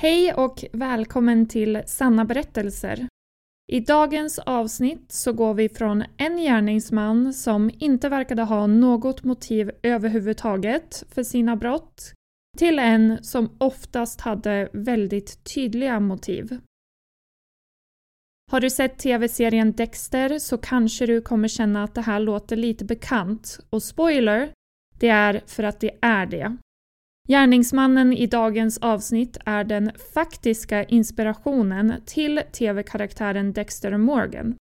Hej och välkommen till Sanna berättelser. I dagens avsnitt så går vi från en gärningsman som inte verkade ha något motiv överhuvudtaget för sina brott till en som oftast hade väldigt tydliga motiv. Har du sett tv-serien Dexter så kanske du kommer känna att det här låter lite bekant och spoiler, det är för att det är det. Gärningsmannen i dagens avsnitt är den faktiska inspirationen till tv-karaktären Dexter Morgan.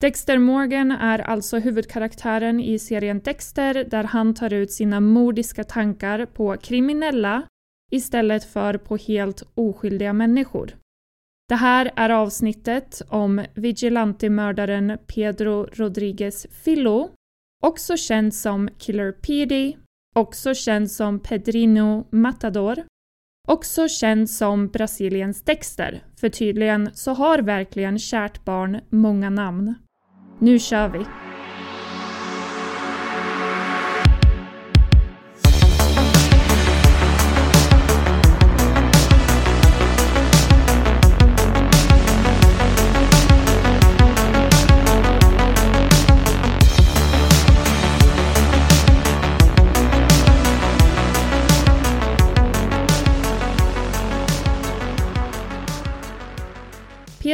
Dexter Morgan är alltså huvudkaraktären i serien Dexter där han tar ut sina mordiska tankar på kriminella istället för på helt oskyldiga människor. Det här är avsnittet om vigilantemördaren Pedro Rodriguez Fillo, också känd som Killer Pedi också känd som Pedrino Matador, också känd som Brasiliens Dexter, för tydligen så har verkligen kärt barn många namn. Nu kör vi!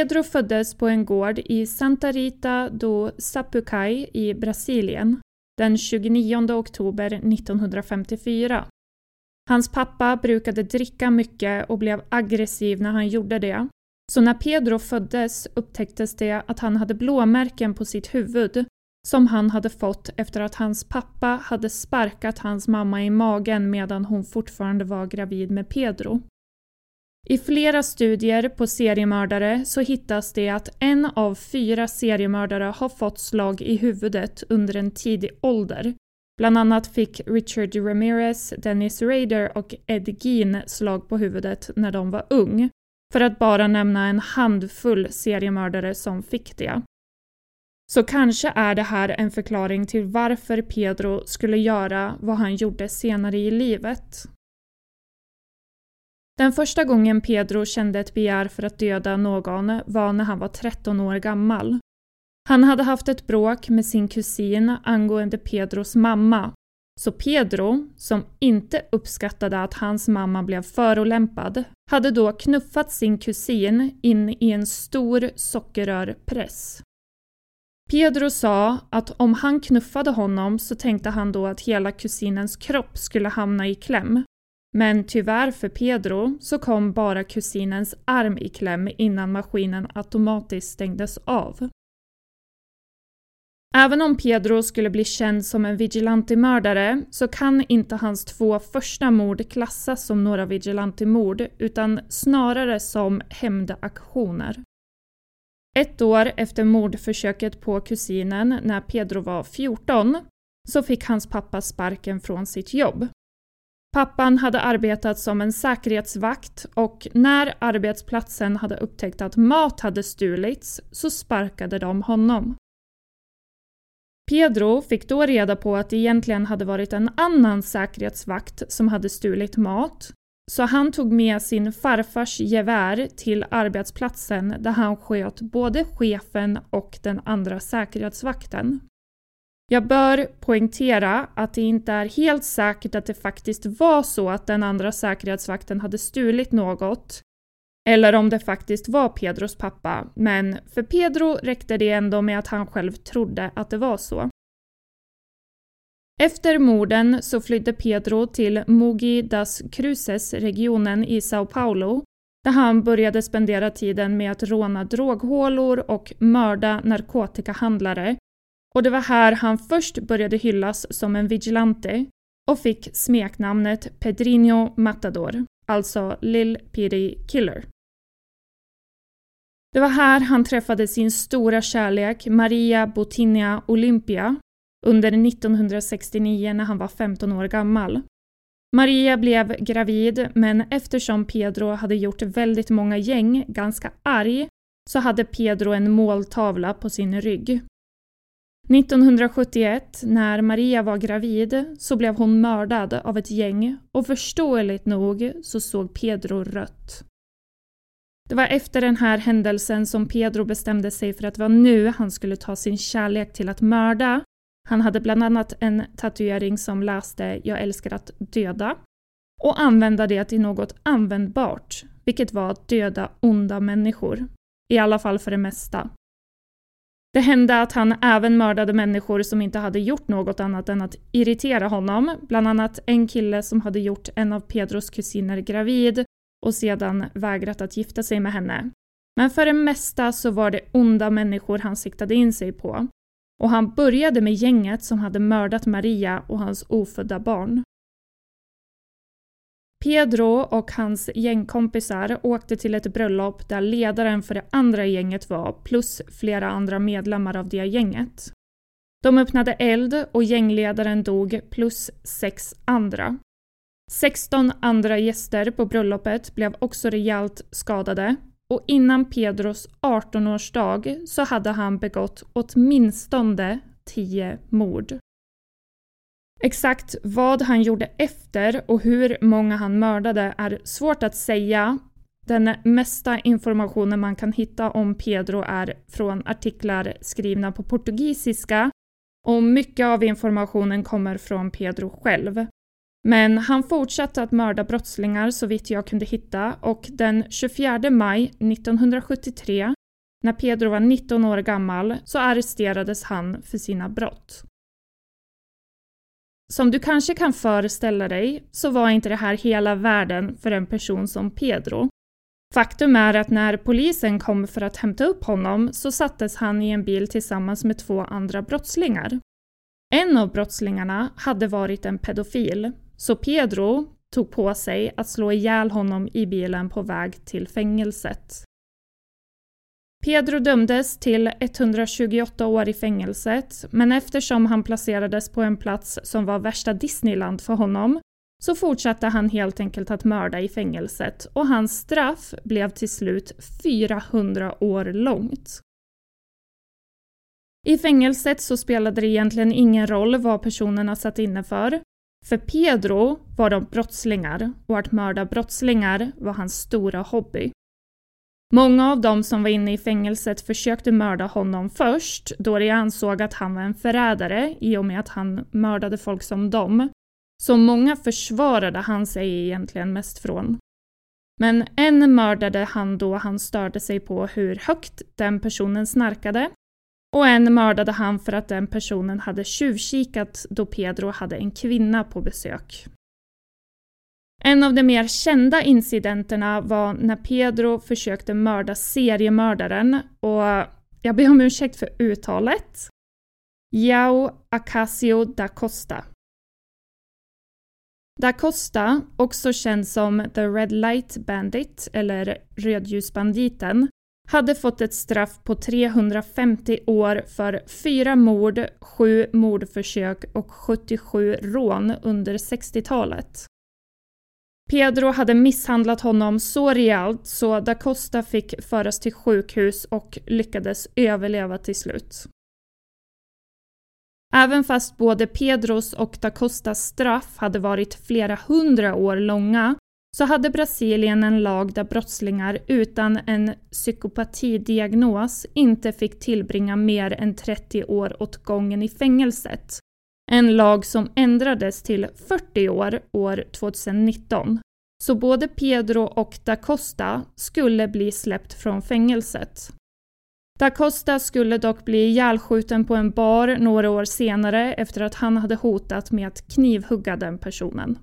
Pedro föddes på en gård i Santa Rita do Sapucai i Brasilien den 29 oktober 1954. Hans pappa brukade dricka mycket och blev aggressiv när han gjorde det. Så när Pedro föddes upptäcktes det att han hade blåmärken på sitt huvud som han hade fått efter att hans pappa hade sparkat hans mamma i magen medan hon fortfarande var gravid med Pedro. I flera studier på seriemördare så hittas det att en av fyra seriemördare har fått slag i huvudet under en tidig ålder. Bland annat fick Richard Ramirez, Dennis Rader och Ed Gein slag på huvudet när de var ung. För att bara nämna en handfull seriemördare som fick det. Så kanske är det här en förklaring till varför Pedro skulle göra vad han gjorde senare i livet. Den första gången Pedro kände ett begär för att döda någon var när han var 13 år gammal. Han hade haft ett bråk med sin kusin angående Pedros mamma. Så Pedro, som inte uppskattade att hans mamma blev förolämpad, hade då knuffat sin kusin in i en stor sockerrörpress. Pedro sa att om han knuffade honom så tänkte han då att hela kusinens kropp skulle hamna i kläm men tyvärr för Pedro så kom bara kusinens arm i kläm innan maskinen automatiskt stängdes av. Även om Pedro skulle bli känd som en vigilantemördare så kan inte hans två första mord klassas som några vigilantemord utan snarare som hämndaktioner. Ett år efter mordförsöket på kusinen, när Pedro var 14, så fick hans pappa sparken från sitt jobb Pappan hade arbetat som en säkerhetsvakt och när arbetsplatsen hade upptäckt att mat hade stulits så sparkade de honom. Pedro fick då reda på att det egentligen hade varit en annan säkerhetsvakt som hade stulit mat, så han tog med sin farfars gevär till arbetsplatsen där han sköt både chefen och den andra säkerhetsvakten. Jag bör poängtera att det inte är helt säkert att det faktiskt var så att den andra säkerhetsvakten hade stulit något, eller om det faktiskt var Pedros pappa, men för Pedro räckte det ändå med att han själv trodde att det var så. Efter morden så flydde Pedro till Mogi das Cruces-regionen i Sao Paulo, där han började spendera tiden med att råna droghålor och mörda narkotikahandlare och det var här han först började hyllas som en vigilante och fick smeknamnet Pedrinho Matador, alltså Lil Piri Killer. Det var här han träffade sin stora kärlek Maria Botinia Olympia under 1969 när han var 15 år gammal. Maria blev gravid men eftersom Pedro hade gjort väldigt många gäng ganska arg så hade Pedro en måltavla på sin rygg. 1971, när Maria var gravid, så blev hon mördad av ett gäng och förståeligt nog så såg Pedro rött. Det var efter den här händelsen som Pedro bestämde sig för att det var nu han skulle ta sin kärlek till att mörda. Han hade bland annat en tatuering som läste “Jag älskar att döda” och använda det till något användbart, vilket var att döda onda människor. I alla fall för det mesta. Det hände att han även mördade människor som inte hade gjort något annat än att irritera honom, bland annat en kille som hade gjort en av Pedros kusiner gravid och sedan vägrat att gifta sig med henne. Men för det mesta så var det onda människor han siktade in sig på. Och han började med gänget som hade mördat Maria och hans ofödda barn. Pedro och hans gängkompisar åkte till ett bröllop där ledaren för det andra gänget var, plus flera andra medlemmar av det gänget. De öppnade eld och gängledaren dog, plus sex andra. 16 andra gäster på bröllopet blev också rejält skadade och innan Pedros 18-årsdag så hade han begått åtminstone 10 mord. Exakt vad han gjorde efter och hur många han mördade är svårt att säga. Den mesta informationen man kan hitta om Pedro är från artiklar skrivna på portugisiska och mycket av informationen kommer från Pedro själv. Men han fortsatte att mörda brottslingar så vitt jag kunde hitta och den 24 maj 1973, när Pedro var 19 år gammal, så arresterades han för sina brott. Som du kanske kan föreställa dig så var inte det här hela världen för en person som Pedro. Faktum är att när polisen kom för att hämta upp honom så sattes han i en bil tillsammans med två andra brottslingar. En av brottslingarna hade varit en pedofil, så Pedro tog på sig att slå ihjäl honom i bilen på väg till fängelset. Pedro dömdes till 128 år i fängelset, men eftersom han placerades på en plats som var värsta Disneyland för honom så fortsatte han helt enkelt att mörda i fängelset och hans straff blev till slut 400 år långt. I fängelset så spelade det egentligen ingen roll vad personerna satt inne för. För Pedro var de brottslingar och att mörda brottslingar var hans stora hobby. Många av dem som var inne i fängelset försökte mörda honom först då de ansåg att han var en förrädare i och med att han mördade folk som dem. Så många försvarade han sig egentligen mest från. Men en mördade han då han störde sig på hur högt den personen snarkade och en mördade han för att den personen hade tjuvkikat då Pedro hade en kvinna på besök. En av de mer kända incidenterna var när Pedro försökte mörda seriemördaren och jag ber om ursäkt för uttalet. Jao Acacio da Costa. Da Costa, också känd som The Red Light Bandit eller Rödljusbanditen, hade fått ett straff på 350 år för fyra mord, sju mordförsök och 77 rån under 60-talet. Pedro hade misshandlat honom så rejält så da Costa fick föras till sjukhus och lyckades överleva till slut. Även fast både Pedros och da Costas straff hade varit flera hundra år långa så hade Brasilien en lag där brottslingar utan en psykopatidiagnos inte fick tillbringa mer än 30 år åt gången i fängelset. En lag som ändrades till 40 år år 2019. Så både Pedro och da Costa skulle bli släppt från fängelset. Da Costa skulle dock bli ihjälskjuten på en bar några år senare efter att han hade hotat med att knivhugga den personen.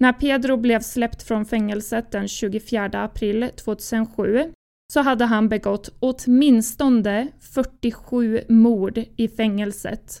När Pedro blev släppt från fängelset den 24 april 2007 så hade han begått åtminstone 47 mord i fängelset,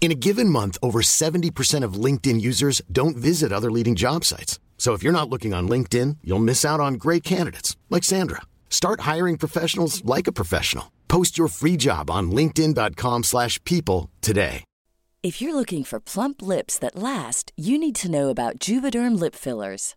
In a given month, over 70% of LinkedIn users don't visit other leading job sites. So if you're not looking on LinkedIn, you'll miss out on great candidates like Sandra. Start hiring professionals like a professional. Post your free job on linkedin.com/people today. If you're looking for plump lips that last, you need to know about Juvederm lip fillers.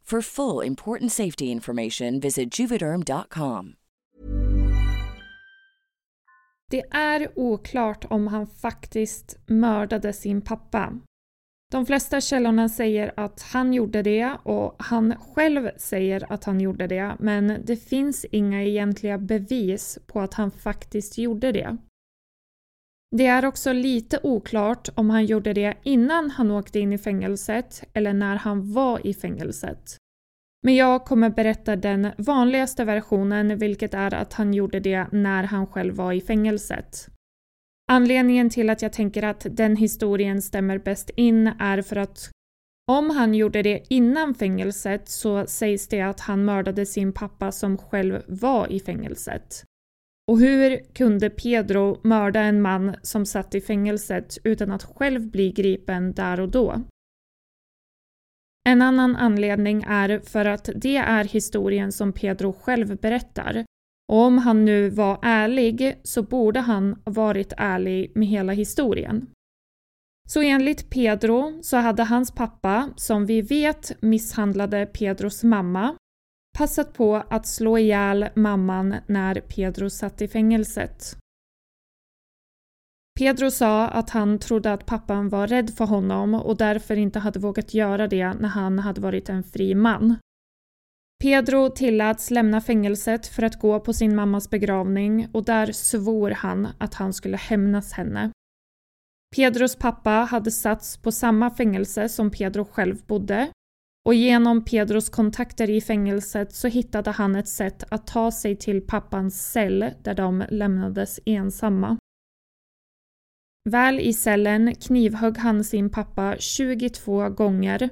For full important safety information, visit juvederm.com. Det är oklart om han faktiskt mördade sin pappa. De flesta källorna säger att han gjorde det och han själv säger att han gjorde det men det finns inga egentliga bevis på att han faktiskt gjorde det. Det är också lite oklart om han gjorde det innan han åkte in i fängelset eller när han var i fängelset. Men jag kommer berätta den vanligaste versionen vilket är att han gjorde det när han själv var i fängelset. Anledningen till att jag tänker att den historien stämmer bäst in är för att om han gjorde det innan fängelset så sägs det att han mördade sin pappa som själv var i fängelset. Och hur kunde Pedro mörda en man som satt i fängelset utan att själv bli gripen där och då? En annan anledning är för att det är historien som Pedro själv berättar. Och om han nu var ärlig så borde han varit ärlig med hela historien. Så enligt Pedro så hade hans pappa, som vi vet misshandlade Pedros mamma, passat på att slå ihjäl mamman när Pedro satt i fängelset. Pedro sa att han trodde att pappan var rädd för honom och därför inte hade vågat göra det när han hade varit en fri man. Pedro tilläts lämna fängelset för att gå på sin mammas begravning och där svor han att han skulle hämnas henne. Pedros pappa hade satts på samma fängelse som Pedro själv bodde och genom Pedros kontakter i fängelset så hittade han ett sätt att ta sig till pappans cell där de lämnades ensamma. Väl i cellen knivhögg han sin pappa 22 gånger.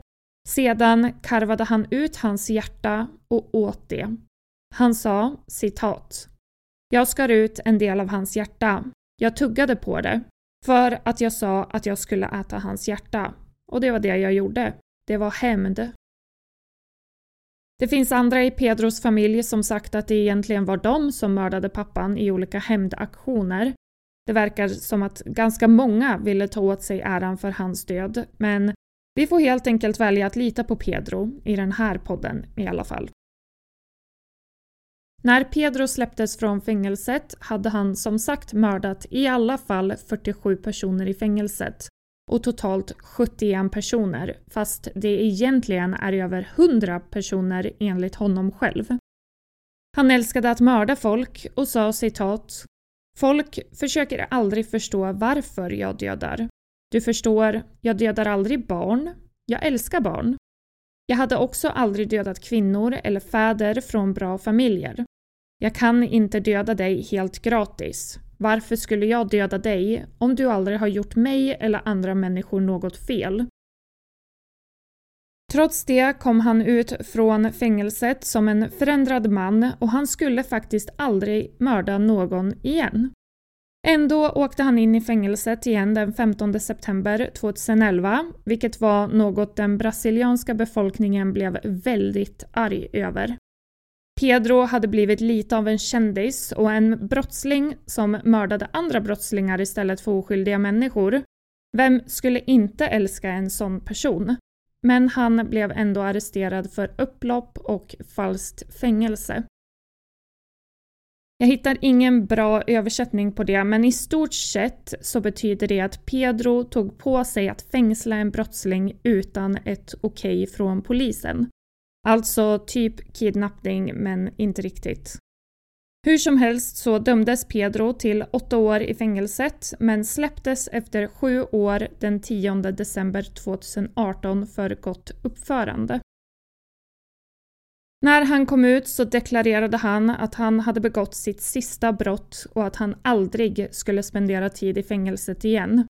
Sedan karvade han ut hans hjärta och åt det. Han sa citat. Jag skar ut en del av hans hjärta. Jag tuggade på det. För att jag sa att jag skulle äta hans hjärta. Och det var det jag gjorde. Det var hämnd. Det finns andra i Pedros familj som sagt att det egentligen var de som mördade pappan i olika hämndaktioner. Det verkar som att ganska många ville ta åt sig äran för hans död, men vi får helt enkelt välja att lita på Pedro, i den här podden i alla fall. När Pedro släpptes från fängelset hade han som sagt mördat i alla fall 47 personer i fängelset och totalt 71 personer, fast det egentligen är över 100 personer enligt honom själv. Han älskade att mörda folk och sa citat Folk försöker aldrig förstå varför jag dödar. Du förstår, jag dödar aldrig barn. Jag älskar barn. Jag hade också aldrig dödat kvinnor eller fäder från bra familjer. Jag kan inte döda dig helt gratis. Varför skulle jag döda dig om du aldrig har gjort mig eller andra människor något fel? Trots det kom han ut från fängelset som en förändrad man och han skulle faktiskt aldrig mörda någon igen. Ändå åkte han in i fängelset igen den 15 september 2011, vilket var något den brasilianska befolkningen blev väldigt arg över. Pedro hade blivit lite av en kändis och en brottsling som mördade andra brottslingar istället för oskyldiga människor. Vem skulle inte älska en sån person? Men han blev ändå arresterad för upplopp och falskt fängelse. Jag hittar ingen bra översättning på det, men i stort sett så betyder det att Pedro tog på sig att fängsla en brottsling utan ett okej okay från polisen. Alltså typ kidnappning, men inte riktigt. Hur som helst så dömdes Pedro till åtta år i fängelset men släpptes efter sju år den 10 december 2018 för gott uppförande. När han kom ut så deklarerade han att han hade begått sitt sista brott och att han aldrig skulle spendera tid i fängelset igen.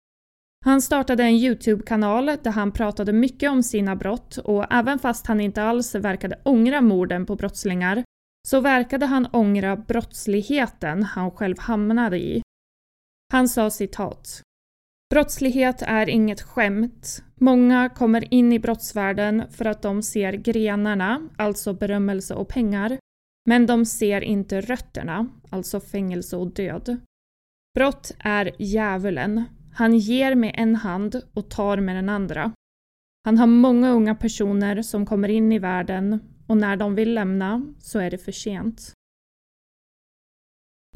Han startade en Youtube-kanal där han pratade mycket om sina brott och även fast han inte alls verkade ångra morden på brottslingar så verkade han ångra brottsligheten han själv hamnade i. Han sa citat Brottslighet är inget skämt. Många kommer in i brottsvärlden för att de ser grenarna, alltså berömmelse och pengar, men de ser inte rötterna, alltså fängelse och död. Brott är djävulen, han ger med en hand och tar med den andra. Han har många unga personer som kommer in i världen och när de vill lämna så är det för sent.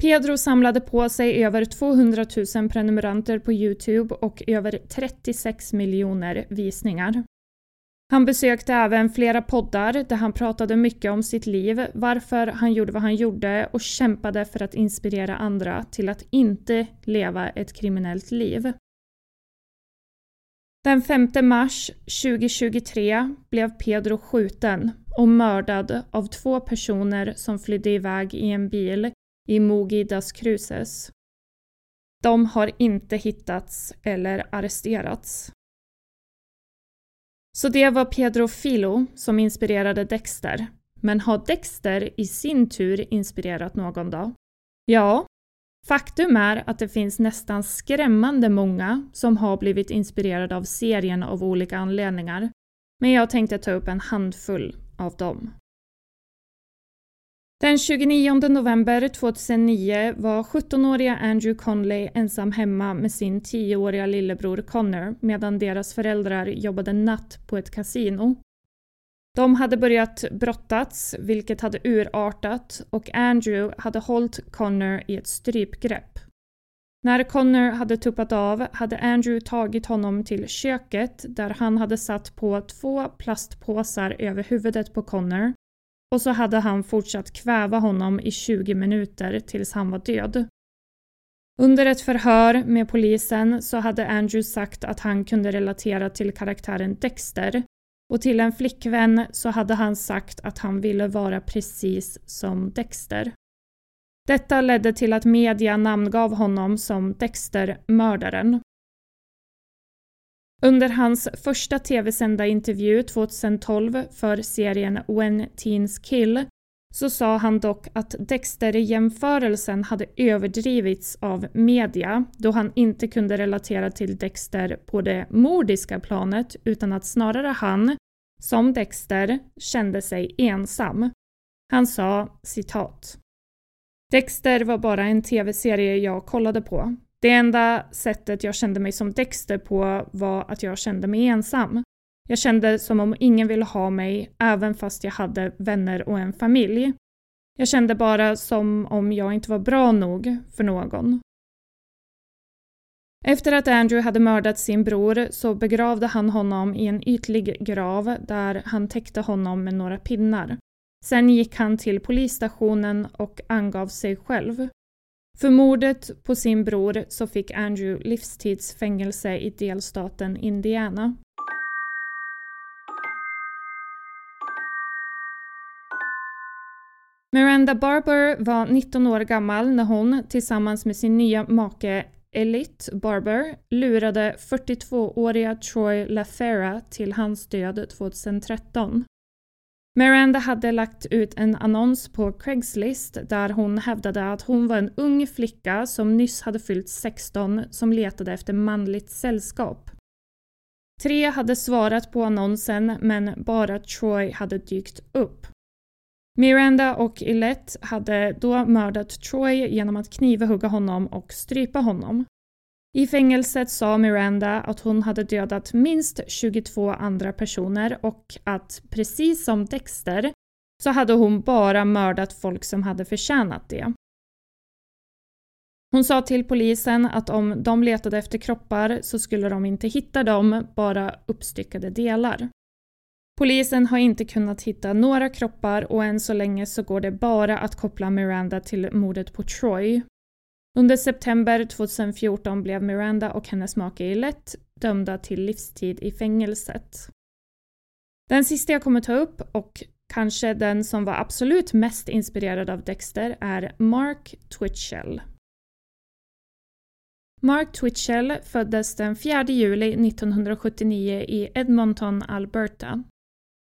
Pedro samlade på sig över 200 000 prenumeranter på Youtube och över 36 miljoner visningar. Han besökte även flera poddar där han pratade mycket om sitt liv, varför han gjorde vad han gjorde och kämpade för att inspirera andra till att inte leva ett kriminellt liv. Den 5 mars 2023 blev Pedro skjuten och mördad av två personer som flydde iväg i en bil i Mogi das Cruces. De har inte hittats eller arresterats. Så det var Pedro Filo som inspirerade Dexter. Men har Dexter i sin tur inspirerat någon då? Ja, faktum är att det finns nästan skrämmande många som har blivit inspirerade av serien av olika anledningar. Men jag tänkte ta upp en handfull av dem. Den 29 november 2009 var 17-åriga Andrew Conley ensam hemma med sin 10-åriga lillebror Connor medan deras föräldrar jobbade natt på ett kasino. De hade börjat brottats, vilket hade urartat och Andrew hade hållit Connor i ett strypgrepp. När Connor hade tuppat av hade Andrew tagit honom till köket där han hade satt på två plastpåsar över huvudet på Connor och så hade han fortsatt kväva honom i 20 minuter tills han var död. Under ett förhör med polisen så hade Andrew sagt att han kunde relatera till karaktären Dexter och till en flickvän så hade han sagt att han ville vara precis som Dexter. Detta ledde till att media namngav honom som Dexter-mördaren under hans första tv-sända intervju 2012 för serien When Teens Kill så sa han dock att Dexter-jämförelsen hade överdrivits av media då han inte kunde relatera till Dexter på det mordiska planet utan att snarare han, som Dexter, kände sig ensam. Han sa citat. Dexter var bara en tv-serie jag kollade på. Det enda sättet jag kände mig som Dexter på var att jag kände mig ensam. Jag kände som om ingen ville ha mig, även fast jag hade vänner och en familj. Jag kände bara som om jag inte var bra nog för någon. Efter att Andrew hade mördat sin bror så begravde han honom i en ytlig grav där han täckte honom med några pinnar. Sen gick han till polisstationen och angav sig själv. För mordet på sin bror så fick Andrew livstidsfängelse i delstaten Indiana. Miranda Barber var 19 år gammal när hon tillsammans med sin nya make Elite Barber lurade 42-åriga Troy LaFera till hans död 2013. Miranda hade lagt ut en annons på Craigslist där hon hävdade att hon var en ung flicka som nyss hade fyllt 16 som letade efter manligt sällskap. Tre hade svarat på annonsen men bara Troy hade dykt upp. Miranda och Illette hade då mördat Troy genom att knivhugga honom och strypa honom. I fängelset sa Miranda att hon hade dödat minst 22 andra personer och att precis som Dexter så hade hon bara mördat folk som hade förtjänat det. Hon sa till polisen att om de letade efter kroppar så skulle de inte hitta dem, bara uppstyckade delar. Polisen har inte kunnat hitta några kroppar och än så länge så går det bara att koppla Miranda till mordet på Troy. Under september 2014 blev Miranda och hennes make Gillette dömda till livstid i fängelset. Den sista jag kommer ta upp och kanske den som var absolut mest inspirerad av Dexter är Mark Twitchell. Mark Twitchell föddes den 4 juli 1979 i Edmonton, Alberta.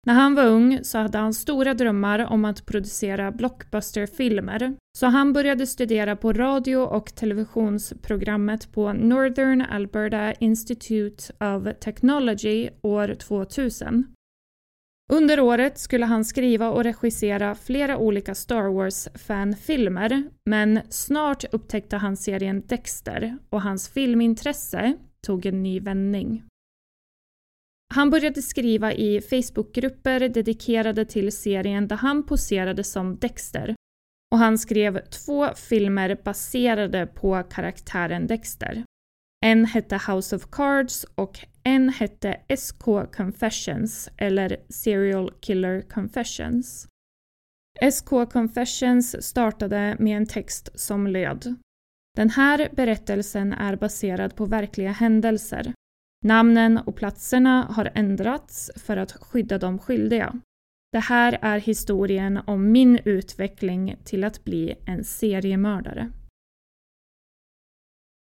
När han var ung så hade han stora drömmar om att producera blockbusterfilmer, så han började studera på radio och televisionsprogrammet på Northern Alberta Institute of Technology år 2000. Under året skulle han skriva och regissera flera olika Star Wars-fanfilmer, men snart upptäckte han serien Dexter och hans filmintresse tog en ny vändning. Han började skriva i Facebookgrupper dedikerade till serien där han poserade som Dexter. Och han skrev två filmer baserade på karaktären Dexter. En hette House of Cards och en hette SK Confessions eller Serial Killer Confessions. SK Confessions startade med en text som löd Den här berättelsen är baserad på verkliga händelser. Namnen och platserna har ändrats för att skydda de skyldiga. Det här är historien om min utveckling till att bli en seriemördare.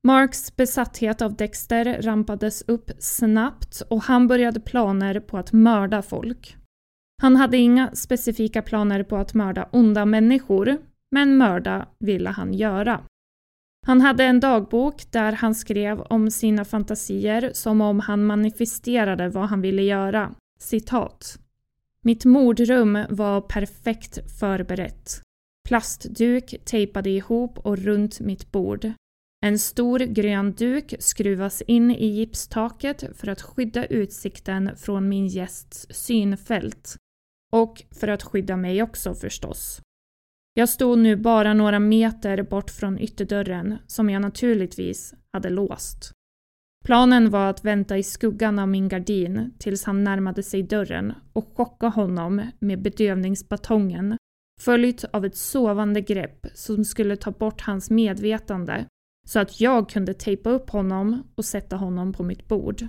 Marks besatthet av Dexter rampades upp snabbt och han började planer på att mörda folk. Han hade inga specifika planer på att mörda onda människor, men mörda ville han göra. Han hade en dagbok där han skrev om sina fantasier som om han manifesterade vad han ville göra. Citat. Mitt mordrum var perfekt förberett. Plastduk tejpade ihop och runt mitt bord. En stor grön duk skruvas in i gipstaket för att skydda utsikten från min gästs synfält. Och för att skydda mig också förstås. Jag stod nu bara några meter bort från ytterdörren som jag naturligtvis hade låst. Planen var att vänta i skuggan av min gardin tills han närmade sig dörren och chocka honom med bedövningsbatongen följt av ett sovande grepp som skulle ta bort hans medvetande så att jag kunde tejpa upp honom och sätta honom på mitt bord.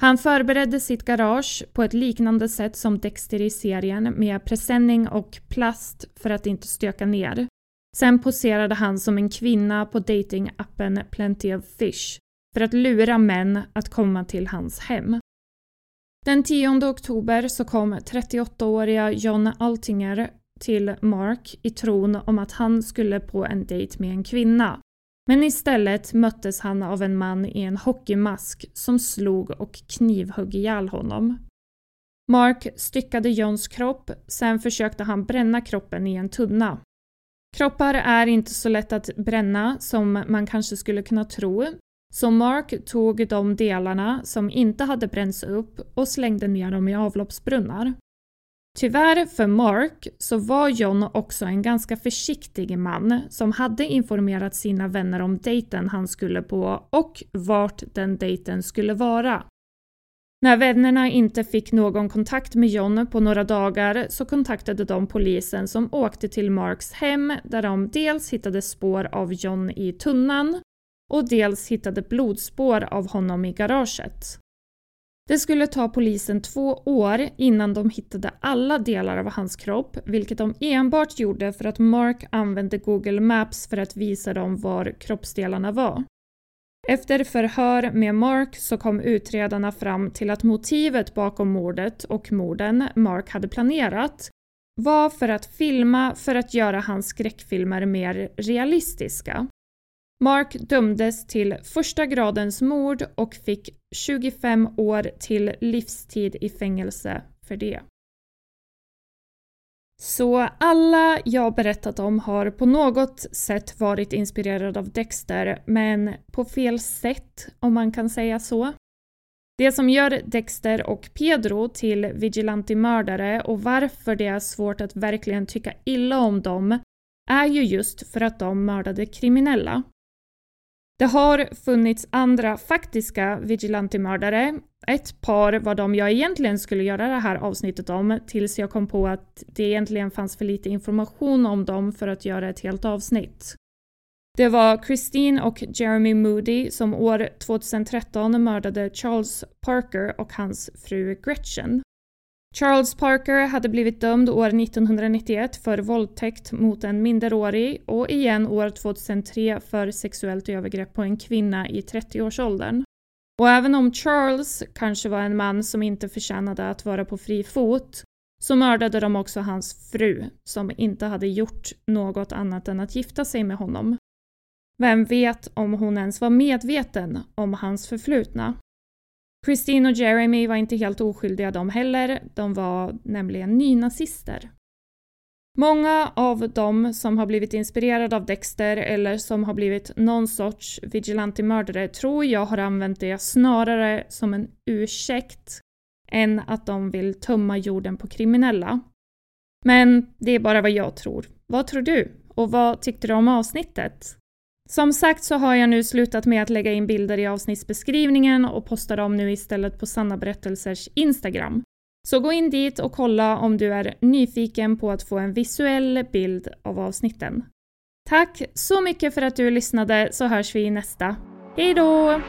Han förberedde sitt garage på ett liknande sätt som Dexter i serien med presenning och plast för att inte stöka ner. Sen poserade han som en kvinna på datingappen Plenty of Fish för att lura män att komma till hans hem. Den 10 oktober så kom 38-åriga John Altinger till Mark i tron om att han skulle på en dejt med en kvinna. Men istället möttes han av en man i en hockeymask som slog och knivhögg ihjäl honom. Mark styckade Johns kropp, sen försökte han bränna kroppen i en tunna. Kroppar är inte så lätt att bränna som man kanske skulle kunna tro, så Mark tog de delarna som inte hade bränts upp och slängde ner dem i avloppsbrunnar. Tyvärr för Mark så var John också en ganska försiktig man som hade informerat sina vänner om dejten han skulle på och vart den dejten skulle vara. När vännerna inte fick någon kontakt med John på några dagar så kontaktade de polisen som åkte till Marks hem där de dels hittade spår av John i tunnan och dels hittade blodspår av honom i garaget. Det skulle ta polisen två år innan de hittade alla delar av hans kropp, vilket de enbart gjorde för att Mark använde Google Maps för att visa dem var kroppsdelarna var. Efter förhör med Mark så kom utredarna fram till att motivet bakom mordet och morden Mark hade planerat var för att filma för att göra hans skräckfilmer mer realistiska. Mark dömdes till första gradens mord och fick 25 år till livstid i fängelse för det. Så alla jag berättat om har på något sätt varit inspirerade av Dexter, men på fel sätt om man kan säga så. Det som gör Dexter och Pedro till vigilante-mördare och varför det är svårt att verkligen tycka illa om dem är ju just för att de mördade kriminella. Det har funnits andra faktiska Vigilantimördare. Ett par var de jag egentligen skulle göra det här avsnittet om tills jag kom på att det egentligen fanns för lite information om dem för att göra ett helt avsnitt. Det var Christine och Jeremy Moody som år 2013 mördade Charles Parker och hans fru Gretchen. Charles Parker hade blivit dömd år 1991 för våldtäkt mot en minderårig och igen år 2003 för sexuellt övergrepp på en kvinna i 30-årsåldern. Och även om Charles kanske var en man som inte förtjänade att vara på fri fot så mördade de också hans fru som inte hade gjort något annat än att gifta sig med honom. Vem vet om hon ens var medveten om hans förflutna? Christine och Jeremy var inte helt oskyldiga de heller, de var nämligen nynazister. Många av dem som har blivit inspirerade av Dexter eller som har blivit någon sorts vigilante-mördare tror jag har använt det snarare som en ursäkt än att de vill tömma jorden på kriminella. Men det är bara vad jag tror. Vad tror du? Och vad tyckte du om avsnittet? Som sagt så har jag nu slutat med att lägga in bilder i avsnittsbeskrivningen och postar dem nu istället på Sanna Berättelsers Instagram. Så gå in dit och kolla om du är nyfiken på att få en visuell bild av avsnitten. Tack så mycket för att du lyssnade så hörs vi i nästa. Hejdå!